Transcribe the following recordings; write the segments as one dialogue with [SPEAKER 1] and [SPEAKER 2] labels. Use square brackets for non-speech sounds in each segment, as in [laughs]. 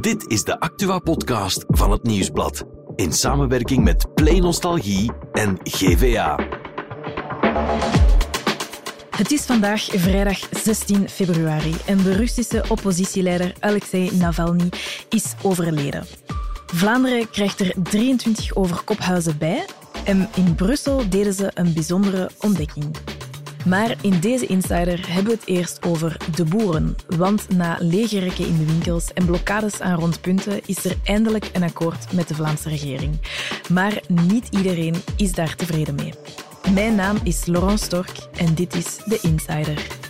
[SPEAKER 1] Dit is de Actua-podcast van het Nieuwsblad. In samenwerking met Play Nostalgie en GVA.
[SPEAKER 2] Het is vandaag vrijdag 16 februari en de Russische oppositieleider Alexei Navalny is overleden. Vlaanderen krijgt er 23 overkophuizen bij en in Brussel deden ze een bijzondere ontdekking. Maar in deze Insider hebben we het eerst over de boeren. Want na lege rekken in de winkels en blokkades aan rondpunten is er eindelijk een akkoord met de Vlaamse regering. Maar niet iedereen is daar tevreden mee. Mijn naam is Laurent Stork en dit is de Insider.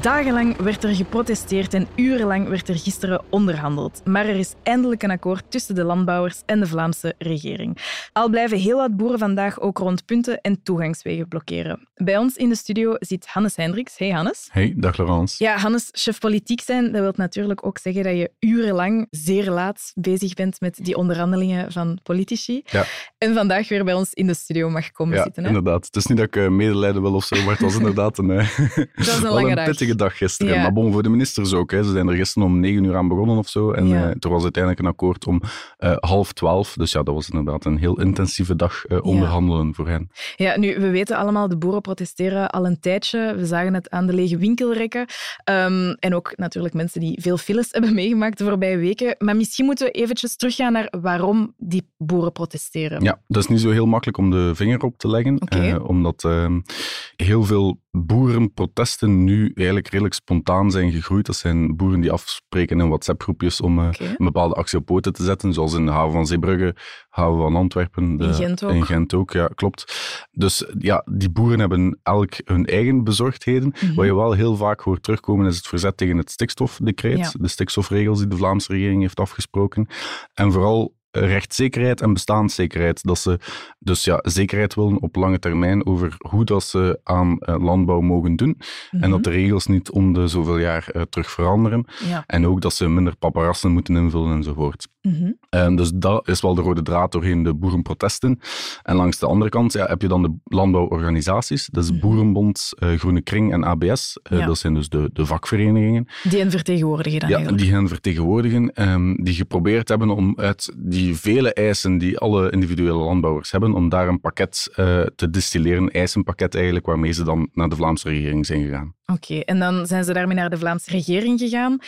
[SPEAKER 2] Dagenlang werd er geprotesteerd en urenlang werd er gisteren onderhandeld. Maar er is eindelijk een akkoord tussen de landbouwers en de Vlaamse regering. Al blijven heel wat boeren vandaag ook rondpunten en toegangswegen blokkeren. Bij ons in de studio zit Hannes Hendricks. Hey Hannes.
[SPEAKER 3] Hey, dag Laurence.
[SPEAKER 2] Ja, Hannes, chef politiek zijn, dat wil natuurlijk ook zeggen dat je urenlang, zeer laat, bezig bent met die onderhandelingen van politici.
[SPEAKER 3] Ja.
[SPEAKER 2] En vandaag weer bij ons in de studio mag komen
[SPEAKER 3] Ja,
[SPEAKER 2] zitten. Hè?
[SPEAKER 3] inderdaad. Het is niet dat ik eh, medelijden wil of zo, maar het was [laughs] inderdaad een, eh,
[SPEAKER 2] Dat [laughs] een lange dag.
[SPEAKER 3] Dag gisteren.
[SPEAKER 2] Ja.
[SPEAKER 3] Maar bon, voor de ministers ook. Hè. Ze zijn er gisteren om negen uur aan begonnen of zo. En
[SPEAKER 2] Ja.
[SPEAKER 3] eh, er was uiteindelijk een akkoord om eh, half twaalf. Dus ja, dat was inderdaad een heel intensieve dag eh, onderhandelen voor hen.
[SPEAKER 2] Ja, nu, we weten allemaal, de boeren protesteren al een tijdje. We zagen het aan de lege winkelrekken. Ehm, en ook natuurlijk mensen die veel files [laughs] hebben meegemaakt de voorbije weken. Maar misschien moeten we eventjes teruggaan naar waarom die boeren protesteren.
[SPEAKER 3] Ja, dat is niet zo heel makkelijk om de vinger op te leggen. Omdat ehm, heel veel boerenprotesten nu eigenlijk redelijk spontaan zijn gegroeid. Dat zijn boeren die afspreken in WhatsApp-groepjes om eh, een bepaalde actie op poten te zetten. Zoals in de haven van Zeebrugge, haven van Antwerpen. de-
[SPEAKER 2] In Gent ook.
[SPEAKER 3] In Gent ook, ja, klopt. Dus ja, die boeren hebben elk hun eigen bezorgdheden.
[SPEAKER 2] Mhm.
[SPEAKER 3] Wat je wel heel vaak hoort terugkomen is het verzet tegen het stikstofdecreet.
[SPEAKER 2] Ja.
[SPEAKER 3] De stikstofregels die de Vlaamse regering heeft afgesproken. En vooral rechtszekerheid en bestaanszekerheid. Dat ze dus ja, zekerheid willen op lange termijn over hoe dat ze aan eh, landbouw mogen doen. En
[SPEAKER 2] Mhm.
[SPEAKER 3] dat de regels niet om de zoveel jaar eh, terug veranderen.
[SPEAKER 2] Ja.
[SPEAKER 3] En ook dat ze minder paparassen moeten invullen enzovoort.
[SPEAKER 2] Mhm.
[SPEAKER 3] En dus dat is wel de rode draad doorheen de boerenprotesten. En langs de andere kant ja, heb je dan de landbouworganisaties. Dat is
[SPEAKER 2] Mhm.
[SPEAKER 3] Boerenbond, eh, Groene Kring en ABS. Eh,
[SPEAKER 2] Ja.
[SPEAKER 3] Dat zijn dus de, de vakverenigingen.
[SPEAKER 2] Die hen vertegenwoordigen dan
[SPEAKER 3] Ja,
[SPEAKER 2] eigenlijk.
[SPEAKER 3] die hen vertegenwoordigen, ehm, die geprobeerd hebben om uit die vele eisen die alle individuele landbouwers hebben, om daar een pakket eh, te distilleren, een eisenpakket eigenlijk, waarmee ze dan naar de Vlaamse regering zijn gegaan.
[SPEAKER 2] Oké, en dan zijn ze daarmee naar de Vlaamse regering gegaan.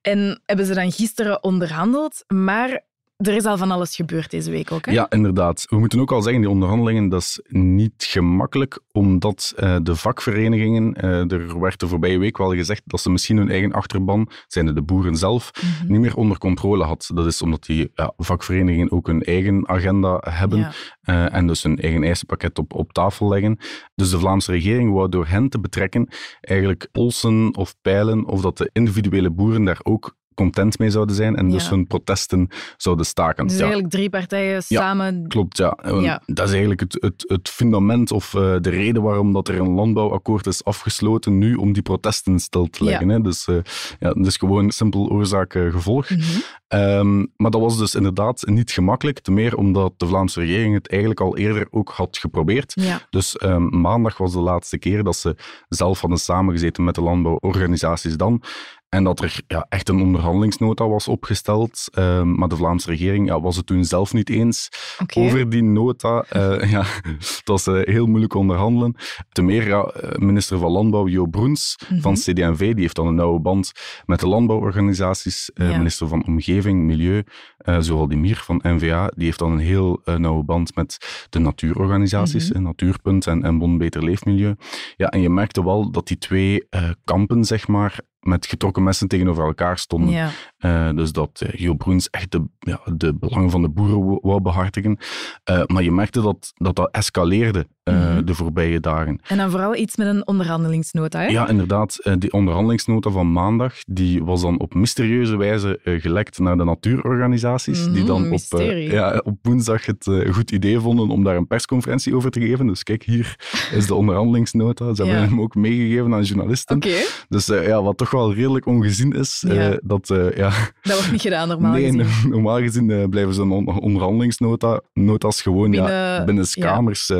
[SPEAKER 2] En hebben ze dan gisteren onderhandeld. Maar er is al van alles gebeurd deze week ook. Hè?
[SPEAKER 3] Ja, inderdaad. We moeten ook al zeggen, die onderhandelingen, dat is niet gemakkelijk, omdat eh, de vakverenigingen, eh, er werd de voorbije week wel gezegd dat ze misschien hun eigen achterban, zijn de boeren zelf,
[SPEAKER 2] Mhm.
[SPEAKER 3] niet meer onder controle had. Dat is omdat die ja, vakverenigingen ook hun eigen agenda hebben
[SPEAKER 2] Ja.
[SPEAKER 3] eh, en dus hun eigen eisenpakket op, op tafel leggen. Dus de Vlaamse regering wou door hen te betrekken eigenlijk polsen of peilen of dat de individuele boeren daar ook content mee zouden zijn en dus hun protesten zouden staken.
[SPEAKER 2] Dus
[SPEAKER 3] Ja.
[SPEAKER 2] eigenlijk drie partijen samen.
[SPEAKER 3] Klopt, ja. Eh,
[SPEAKER 2] Ja.
[SPEAKER 3] Dat is eigenlijk het, het, het fundament of eh, de reden waarom dat er een landbouwakkoord is afgesloten nu om die protesten stil te leggen. Hè. Dus eh, ja, dat is gewoon simpel oorzaak-gevolg.
[SPEAKER 2] Mhm.
[SPEAKER 3] Ehm, maar dat was dus inderdaad niet gemakkelijk, te meer omdat de Vlaamse regering het eigenlijk al eerder ook had geprobeerd.
[SPEAKER 2] Ja.
[SPEAKER 3] Dus ehm, maandag was de laatste keer dat ze zelf hadden samengezeten met de landbouworganisaties dan. En dat er ja, echt een onderhandelingsnota was opgesteld. Ehm, maar de Vlaamse regering ja, was het toen zelf niet eens over die nota. Eh, [laughs] ja, het was eh, heel moeilijk onderhandelen. Te meer, ja, eh, minister van Landbouw Jo Broens van
[SPEAKER 2] Mhm.
[SPEAKER 3] CD&V, die heeft dan een nauwe band met de landbouworganisaties.
[SPEAKER 2] Ja.
[SPEAKER 3] Minister van Omgeving, Milieu, eh zowel die Mier van NVA, die heeft dan een heel eh, nauwe band met de natuurorganisaties,
[SPEAKER 2] Mhm.
[SPEAKER 3] eh, Natuurpunt en, en Bon Beter Leefmilieu. Ja, en je merkte wel dat die twee kampen, zeg maar, met getrokken messen tegenover elkaar stonden.
[SPEAKER 2] Ja.
[SPEAKER 3] Dus dat uh, Jo Broens echt de, ja, de belangen van de boeren wou- behartigen. Eh, maar je merkte dat dat, dat escaleerde eh,
[SPEAKER 2] Mhm.
[SPEAKER 3] de voorbije dagen.
[SPEAKER 2] En dan vooral iets met een onderhandelingsnota. Hè?
[SPEAKER 3] Ja, inderdaad. eh, Die onderhandelingsnota van maandag die was dan op mysterieuze wijze eh, gelekt naar de natuurorganisaties. die
[SPEAKER 2] Mhm,
[SPEAKER 3] dan op, eh,
[SPEAKER 2] mysterie.
[SPEAKER 3] ja, op woensdag het goed idee vonden om daar een persconferentie over te geven. Dus kijk, hier [laughs] is de onderhandelingsnota. Ze hebben hem ook meegegeven aan journalisten.
[SPEAKER 2] Oké.
[SPEAKER 3] Dus ja, wat toch wel redelijk ongezien is,
[SPEAKER 2] Ja.
[SPEAKER 3] dat... ja,
[SPEAKER 2] Dat wordt niet gedaan, normaal
[SPEAKER 3] nee,
[SPEAKER 2] gezien.
[SPEAKER 3] normaal gezien blijven on onderhandelingsnota's gewoon ja,
[SPEAKER 2] Binnen-
[SPEAKER 3] binnen
[SPEAKER 2] ja.
[SPEAKER 3] kamers.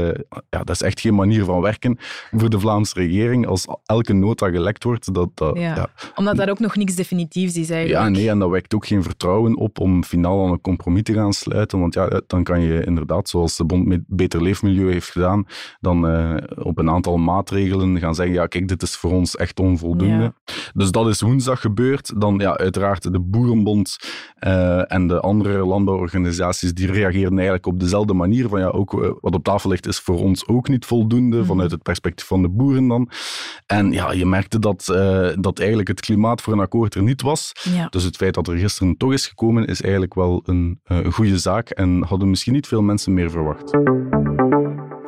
[SPEAKER 3] Ja, dat is echt geen manier van werken voor de Vlaamse regering. Als elke nota gelekt wordt, dat... dat
[SPEAKER 2] Ja.
[SPEAKER 3] ja,
[SPEAKER 2] Omdat dat ook nog niks definitiefs is eigenlijk.
[SPEAKER 3] ja, nee, en dat wekt ook geen vertrouwen op om finaal aan een compromis te gaan sluiten. Want ja, dan kan je inderdaad, zoals de Bond met Beter Leefmilieu heeft gedaan, dan eh, op een aantal maatregelen gaan zeggen, ja, kijk, dit is voor ons echt onvoldoende.
[SPEAKER 2] Ja.
[SPEAKER 3] Dus dat is woensdag gebeurd. Dan ja, uiteraard de Boerenbond eh, en de andere landbouworganisaties, die reageren eigenlijk op dezelfde manier. Van ja, ook eh, wat op tafel ligt is voor ons ook niet voldoende,
[SPEAKER 2] Mhm.
[SPEAKER 3] vanuit het perspectief van de boeren dan. En ja, je merkte dat, eh, dat eigenlijk het klimaat voor een akkoord er niet was.
[SPEAKER 2] Ja.
[SPEAKER 3] Dus het feit dat er gisteren toch is gekomen, is eigenlijk wel een eh, goede zaak en hadden misschien niet veel mensen meer verwacht.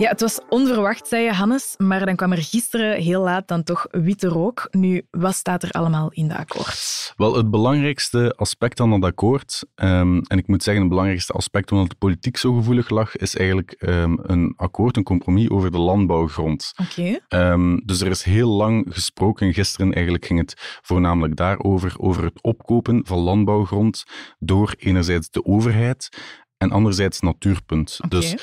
[SPEAKER 2] Ja, het was onverwacht, zei je, Hannes. Maar dan kwam er gisteren heel laat dan toch witte rook. Nu, wat staat er allemaal in de akkoord?
[SPEAKER 3] Wel, het belangrijkste aspect aan dat akkoord, ehm, en ik moet zeggen het belangrijkste aspect omdat de politiek zo gevoelig lag, is eigenlijk ehm, een akkoord, een compromis over de landbouwgrond.
[SPEAKER 2] Oké.
[SPEAKER 3] Ehm, dus er is heel lang gesproken. Gisteren eigenlijk ging het voornamelijk daarover, over het opkopen van landbouwgrond door enerzijds de overheid en anderzijds Natuurpunt.
[SPEAKER 2] Oké.
[SPEAKER 3] Dus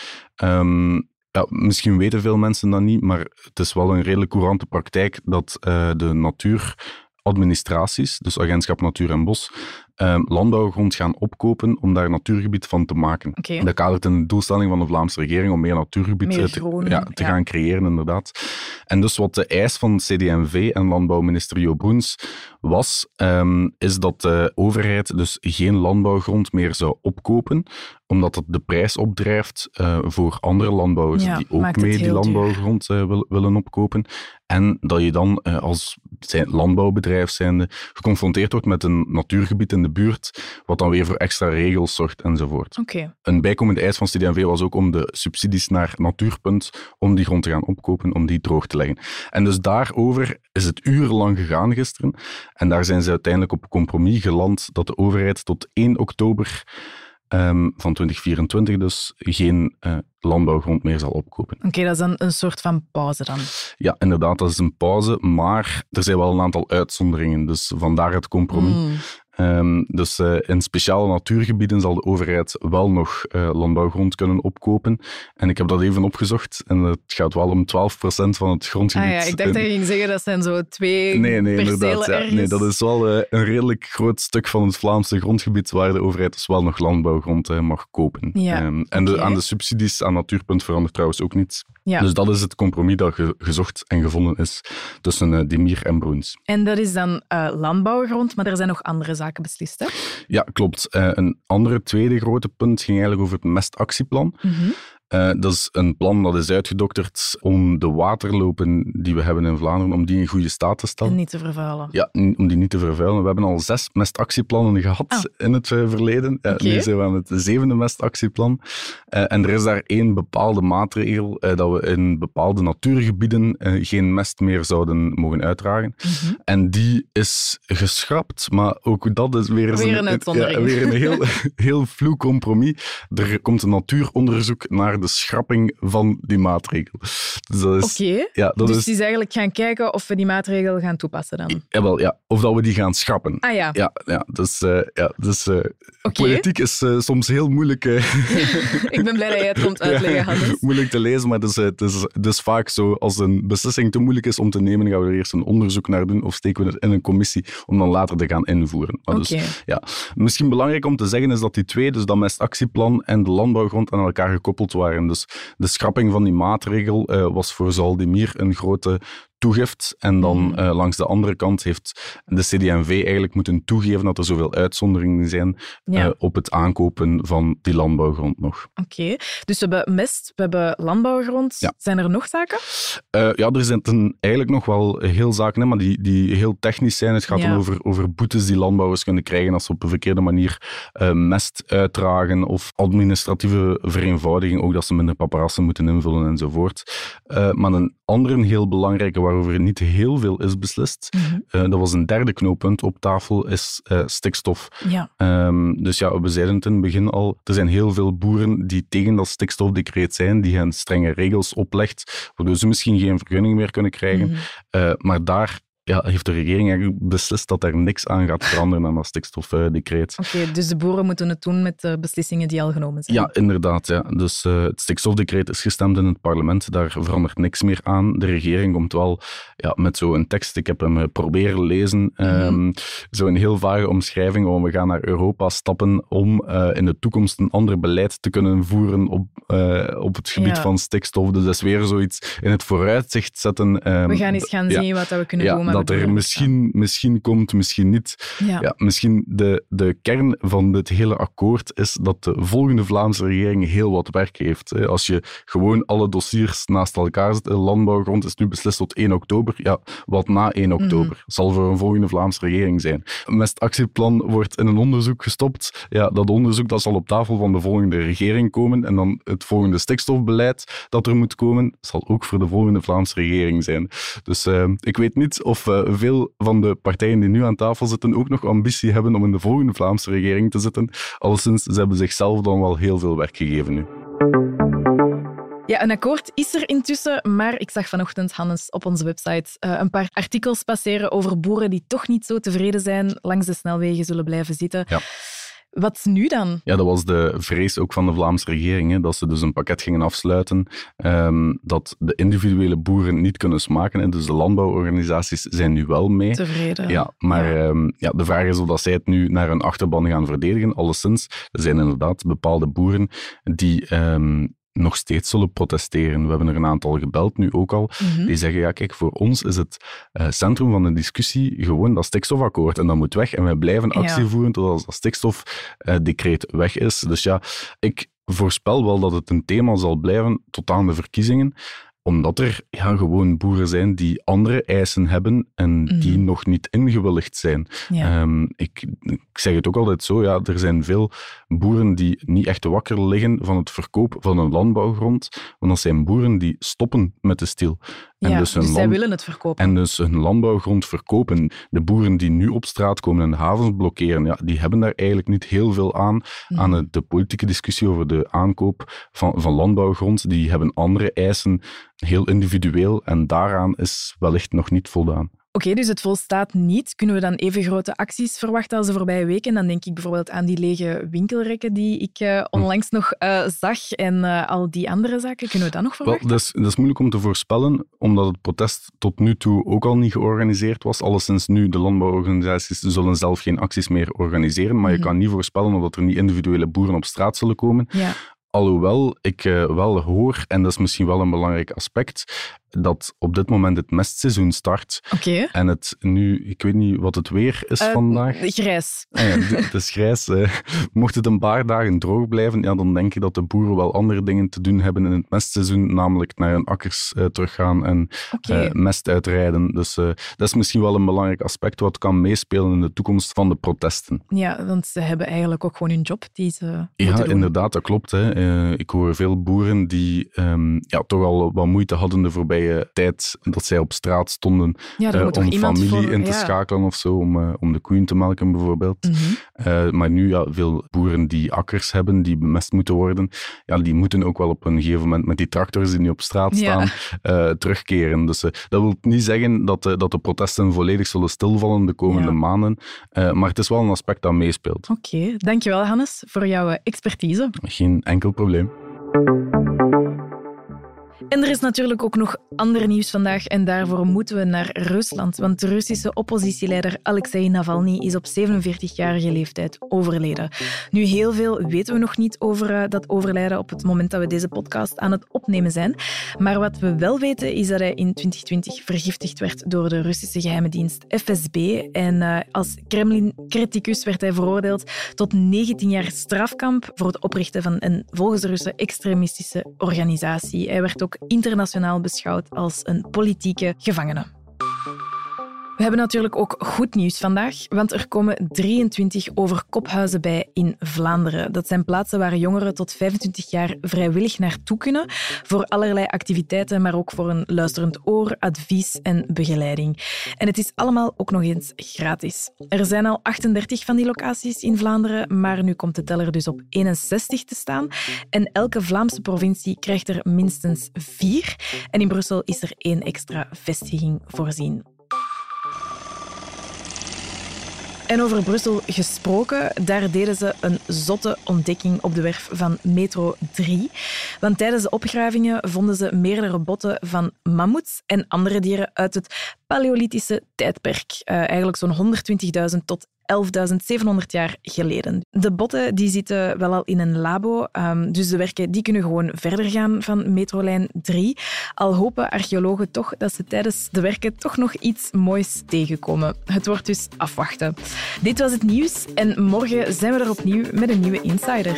[SPEAKER 3] ja, misschien weten veel mensen dat niet, maar het is wel een redelijk courante praktijk dat eh, de natuuradministraties, dus Agentschap Natuur en Bos, ehm, landbouwgrond gaan opkopen om daar natuurgebied van te maken.
[SPEAKER 2] Oké.
[SPEAKER 3] Dat kadert in de doelstelling van de Vlaamse regering om meer natuurgebied
[SPEAKER 2] Meer
[SPEAKER 3] eh, te, ja, te
[SPEAKER 2] ja.
[SPEAKER 3] gaan creëren, inderdaad. En dus wat de eis van CD&V en landbouwminister Jo Broens was, ehm, is dat de overheid dus geen landbouwgrond meer zou opkopen, omdat dat de prijs opdrijft eh, voor andere landbouwers
[SPEAKER 2] Ja,
[SPEAKER 3] die ook
[SPEAKER 2] het
[SPEAKER 3] mee die landbouwgrond eh, wil- willen opkopen. En dat je dan eh, als zijn landbouwbedrijf zijnde geconfronteerd wordt met een natuurgebied in de buurt, wat dan weer voor extra regels zorgt enzovoort.
[SPEAKER 2] Oké.
[SPEAKER 3] Een bijkomende eis van CD&V was ook om de subsidies naar Natuurpunt, om die grond te gaan opkopen, om die droog te leggen. En dus daarover is het urenlang gegaan gisteren. En daar zijn ze uiteindelijk op compromis geland dat de overheid tot 1 oktober ehm, van 2024 dus geen eh, landbouwgrond meer zal opkopen.
[SPEAKER 2] Oké, dat is dan een soort van pauze dan.
[SPEAKER 3] Ja, inderdaad, dat is een pauze, maar er zijn wel een aantal uitzonderingen. Dus vandaar het compromis. Ehm, dus eh, in speciale natuurgebieden zal de overheid wel nog eh, landbouwgrond kunnen opkopen. En ik heb dat even opgezocht en het gaat wel om 12% van het grondgebied.
[SPEAKER 2] Ah ja, ik dacht dat je ging zeggen dat zijn zo twee
[SPEAKER 3] Nee, nee, inderdaad. Ja. Nee, dat is wel eh, een redelijk groot stuk van het Vlaamse grondgebied waar de overheid dus wel nog landbouwgrond eh, mag kopen.
[SPEAKER 2] Ja,
[SPEAKER 3] Ehm, en de, aan de subsidies aan Natuurpunt verandert trouwens ook niets.
[SPEAKER 2] Ja.
[SPEAKER 3] Dus dat is het compromis dat ge- gezocht en gevonden is tussen eh Dimir en Broens.
[SPEAKER 2] En dat is dan eh, landbouwgrond, maar er zijn nog andere zaken beslist, hè?
[SPEAKER 3] Ja, klopt. Eh, een andere tweede grote punt ging eigenlijk over het mestactieplan.
[SPEAKER 2] Mhm.
[SPEAKER 3] Eh, dat is een plan dat is uitgedokterd om de waterlopen die we hebben in Vlaanderen, om die in goede staat te stellen.
[SPEAKER 2] En niet te vervuilen.
[SPEAKER 3] Ja, om die niet te vervuilen. We hebben al zes mestactieplannen gehad
[SPEAKER 2] Ah.
[SPEAKER 3] in het eh, verleden. Ja,
[SPEAKER 2] Oké.
[SPEAKER 3] Nu zijn we aan het zevende mestactieplan. Eh, en er is daar één bepaalde maatregel eh, dat we in bepaalde natuurgebieden eh, geen mest meer zouden mogen uitdragen.
[SPEAKER 2] Mhm.
[SPEAKER 3] En die is geschrapt, maar ook dat is weer, eens
[SPEAKER 2] Weer een uitzondering.
[SPEAKER 3] ja, weer een heel, [laughs] heel vloe compromis. Er komt een natuuronderzoek naar de schrapping van die maatregel. Dus dat is...
[SPEAKER 2] Oké.
[SPEAKER 3] Ja, dat
[SPEAKER 2] Dus
[SPEAKER 3] is...
[SPEAKER 2] het is eigenlijk gaan kijken of we die maatregel gaan toepassen dan.
[SPEAKER 3] Jawel, ja. Of dat we die gaan schrappen.
[SPEAKER 2] Ah ja,
[SPEAKER 3] Ja, ja, dus, eh, ja, dus eh, politiek is eh, soms heel moeilijk, [laughs]
[SPEAKER 2] Ik ben blij dat jij het komt [laughs] uitleggen, Hannes.
[SPEAKER 3] moeilijk te lezen, maar het is, eh, het, is, het is vaak zo, als een beslissing te moeilijk is om te nemen, gaan we er eerst een onderzoek naar doen of steken we het in een commissie om dan later te gaan invoeren. Maar
[SPEAKER 2] Oké.
[SPEAKER 3] dus, ja. Misschien belangrijk om te zeggen is dat die twee, dus dat mestactieplan en de landbouwgrond, aan elkaar gekoppeld waren. Dus de schrapping van die maatregel eh, was voor Zaldimir een grote toegift. En dan
[SPEAKER 2] Mhm.
[SPEAKER 3] eh, langs de andere kant heeft de CD&V eigenlijk moeten toegeven dat er zoveel uitzonderingen zijn
[SPEAKER 2] Ja.
[SPEAKER 3] eh, op het aankopen van die landbouwgrond nog.
[SPEAKER 2] Oké. Dus we hebben mest, we hebben landbouwgrond.
[SPEAKER 3] Ja.
[SPEAKER 2] Zijn er nog zaken?
[SPEAKER 3] Eh, ja, er zijn eigenlijk nog wel heel zaken, hè, maar die, die heel technisch zijn. Het gaat
[SPEAKER 2] Ja.
[SPEAKER 3] dan over, over boetes die landbouwers kunnen krijgen als ze op een verkeerde manier mest uitdragen of administratieve vereenvoudiging, ook dat ze minder paparassen moeten invullen enzovoort. Maar een andere heel belangrijke waarover niet heel veel is beslist,
[SPEAKER 2] Mhm.
[SPEAKER 3] eh, dat was een derde knooppunt op tafel, is eh, stikstof.
[SPEAKER 2] Ja.
[SPEAKER 3] Ehm, dus ja, we zeiden het in het begin al, er zijn heel veel boeren die tegen dat stikstofdecreet zijn, die hen strenge regels oplegt, waardoor ze misschien geen vergunning meer kunnen krijgen.
[SPEAKER 2] Mhm.
[SPEAKER 3] Eh, maar daar ja, heeft de regering eigenlijk beslist dat er niks aan gaat veranderen aan dat stikstofdecreet.
[SPEAKER 2] Oké, dus de boeren moeten het doen met de beslissingen die al genomen zijn?
[SPEAKER 3] Ja, inderdaad. Ja. Dus uh, het stikstofdecreet is gestemd in het parlement, daar verandert niks meer aan. De regering komt wel ja, met zo'n tekst, ik heb hem eh, proberen lezen, mm -hmm. zo'n heel vage omschrijving, want we gaan naar Europa stappen om uh, in de toekomst een ander beleid te kunnen voeren op, op het gebied ja. van stikstof. Dus dat is weer zoiets in het vooruitzicht zetten.
[SPEAKER 2] Um, we gaan eens gaan zien wat we kunnen doen.
[SPEAKER 3] Dat er misschien, misschien komt, misschien niet.
[SPEAKER 2] Ja.
[SPEAKER 3] Ja, misschien de, de kern van dit hele akkoord is dat de volgende Vlaamse regering heel wat werk heeft. Als je gewoon alle dossiers naast elkaar zet, de landbouwgrond is nu beslist tot 1 oktober. Ja, wat na 1 oktober? Mm -hmm. Zal voor een volgende Vlaamse regering zijn. Een mestactieplan wordt in een onderzoek gestopt. Ja, dat onderzoek dat zal op tafel van de volgende regering komen. En dan het volgende stikstofbeleid dat er moet komen, zal ook voor de volgende Vlaamse regering zijn. Dus uh, ik weet niet of veel van de partijen die nu aan tafel zitten ook nog ambitie hebben om in de volgende Vlaamse regering te zitten. Alleszins, ze hebben zichzelf dan wel heel veel werk gegeven nu.
[SPEAKER 2] Ja, een akkoord is er intussen, maar ik zag vanochtend, Hannes, op onze website uh, een paar artikels passeren over boeren die toch niet zo tevreden zijn, langs de snelwegen zullen blijven zitten.
[SPEAKER 3] Ja.
[SPEAKER 2] Wat nu dan?
[SPEAKER 3] Ja, dat was de vrees ook van de Vlaamse regering, hè, dat ze dus een pakket gingen afsluiten, um, dat de individuele boeren niet kunnen smaken. Hè, dus de landbouworganisaties zijn nu wel mee.
[SPEAKER 2] Tevreden.
[SPEAKER 3] Ja, maar ja. Um, ja, de vraag is of dat zij het nu naar hun achterban gaan verdedigen. Alleszins, er zijn inderdaad bepaalde boeren die... Um, nog steeds zullen protesteren. We hebben er een aantal gebeld, nu ook al, mm -hmm. die zeggen, ja kijk, voor ons is het uh, centrum van de discussie gewoon dat stikstofakkoord en dat moet weg en wij blijven actie ja. voeren totdat dat stikstofdecreet weg is. Dus ja, ik voorspel wel dat het een thema zal blijven tot aan de verkiezingen omdat er ja, gewoon boeren zijn die andere eisen hebben en die mm. nog niet ingewilligd zijn.
[SPEAKER 2] Ja.
[SPEAKER 3] Um, ik, ik, zeg het ook altijd zo, ja, er zijn veel boeren die niet echt wakker liggen van het verkoop van een landbouwgrond, want dat zijn boeren die stoppen met de stil.
[SPEAKER 2] En ja, dus, dus zij willen het verkopen.
[SPEAKER 3] En dus hun landbouwgrond verkopen. De boeren die nu op straat komen en havens blokkeren, ja, die hebben daar eigenlijk niet heel veel aan, mm. aan de politieke discussie over de aankoop van, van landbouwgrond. Die hebben andere eisen, heel individueel, en daaraan is wellicht nog niet voldaan.
[SPEAKER 2] Oké, okay, dus het volstaat niet. Kunnen we dan even grote acties verwachten als de voorbije weken? Dan denk ik bijvoorbeeld aan die lege winkelrekken die ik uh, onlangs hm. nog uh, zag en uh, al die andere zaken. Kunnen we dat nog verwachten?
[SPEAKER 3] Wel, dat, is, dat is moeilijk om te voorspellen, omdat het protest tot nu toe ook al niet georganiseerd was. Alleszins nu, de landbouworganisaties zullen zelf geen acties meer organiseren, maar je kan niet voorspellen omdat er niet individuele boeren op straat zullen komen.
[SPEAKER 2] Ja.
[SPEAKER 3] Alhoewel ik uh, wel hoor, en dat is misschien wel een belangrijk aspect, dat op dit moment het mestseizoen start.
[SPEAKER 2] Okay.
[SPEAKER 3] En het nu, ik weet niet wat het weer is
[SPEAKER 2] uh,
[SPEAKER 3] vandaag.
[SPEAKER 2] Grijs.
[SPEAKER 3] Ah, ja, het is grijs. Uh, mocht het een paar dagen droog blijven, ja, dan denk ik dat de boeren wel andere dingen te doen hebben in het mestseizoen, namelijk naar hun akkers teruggaan en
[SPEAKER 2] okay.
[SPEAKER 3] mest uitrijden. Dus dat is misschien wel een belangrijk aspect wat kan meespelen in de toekomst van de protesten.
[SPEAKER 2] Ja, want ze hebben eigenlijk ook gewoon hun job die ze
[SPEAKER 3] Ja,
[SPEAKER 2] doen.
[SPEAKER 3] inderdaad, dat klopt. Hè. Uh, ik hoor veel boeren die um, ja, toch al wat moeite hadden de voorbije tijd dat zij op straat stonden
[SPEAKER 2] ja,
[SPEAKER 3] uh, om familie
[SPEAKER 2] voor,
[SPEAKER 3] in te
[SPEAKER 2] ja.
[SPEAKER 3] schakelen of zo, om, uh, om de koeien te melken bijvoorbeeld.
[SPEAKER 2] Mm -hmm.
[SPEAKER 3] maar nu, ja, veel boeren die akkers hebben, die bemest moeten worden, ja, die moeten ook wel op een gegeven moment met die tractors die nu op straat staan,
[SPEAKER 2] ja.
[SPEAKER 3] terugkeren. Dus dat wil niet zeggen dat, dat de protesten volledig zullen stilvallen de komende maanden, maar het is wel een aspect dat meespeelt.
[SPEAKER 2] Oké, okay. dankjewel Hannes voor jouw expertise.
[SPEAKER 3] Geen enkel no problem.
[SPEAKER 2] En er is natuurlijk ook nog ander nieuws vandaag en daarvoor moeten we naar Rusland. Want de Russische oppositieleider Alexei Navalny is op 47-jarige leeftijd overleden. Nu, heel veel weten we nog niet over dat overlijden op het moment dat we deze podcast aan het opnemen zijn. Maar wat we wel weten is dat hij in 2020 vergiftigd werd door de Russische geheime dienst FSB. En als Kremlin-criticus werd hij veroordeeld tot 19 jaar strafkamp voor het oprichten van een volgens de Russen extremistische organisatie. Hij werd internationaal beschouwd als een politieke gevangene. We hebben natuurlijk ook goed nieuws vandaag, want er komen 23 overkophuizen bij in Vlaanderen. Dat zijn plaatsen waar jongeren tot 25 jaar vrijwillig naartoe kunnen voor allerlei activiteiten, maar ook voor een luisterend oor, advies en begeleiding. En het is allemaal ook nog eens gratis. Er zijn al 38 van die locaties in Vlaanderen, maar nu komt de teller dus op 61 te staan. En elke Vlaamse provincie krijgt er minstens vier. En in Brussel is er één extra vestiging voorzien. En over Brussel gesproken, daar deden ze een zotte ontdekking op de werf van Metro 3. Want tijdens de opgravingen vonden ze meerdere botten van mammoets en andere dieren uit het Paleolithische tijdperk. Uh, eigenlijk zo'n 120.000 tot 11.700 jaar geleden. De botten die zitten wel al in een labo, um, dus de werken die kunnen gewoon verder gaan van metrolijn 3. Al hopen archeologen toch dat ze tijdens de werken toch nog iets moois tegenkomen. Het wordt dus afwachten. Dit was het nieuws en morgen zijn we er opnieuw met een nieuwe Insider.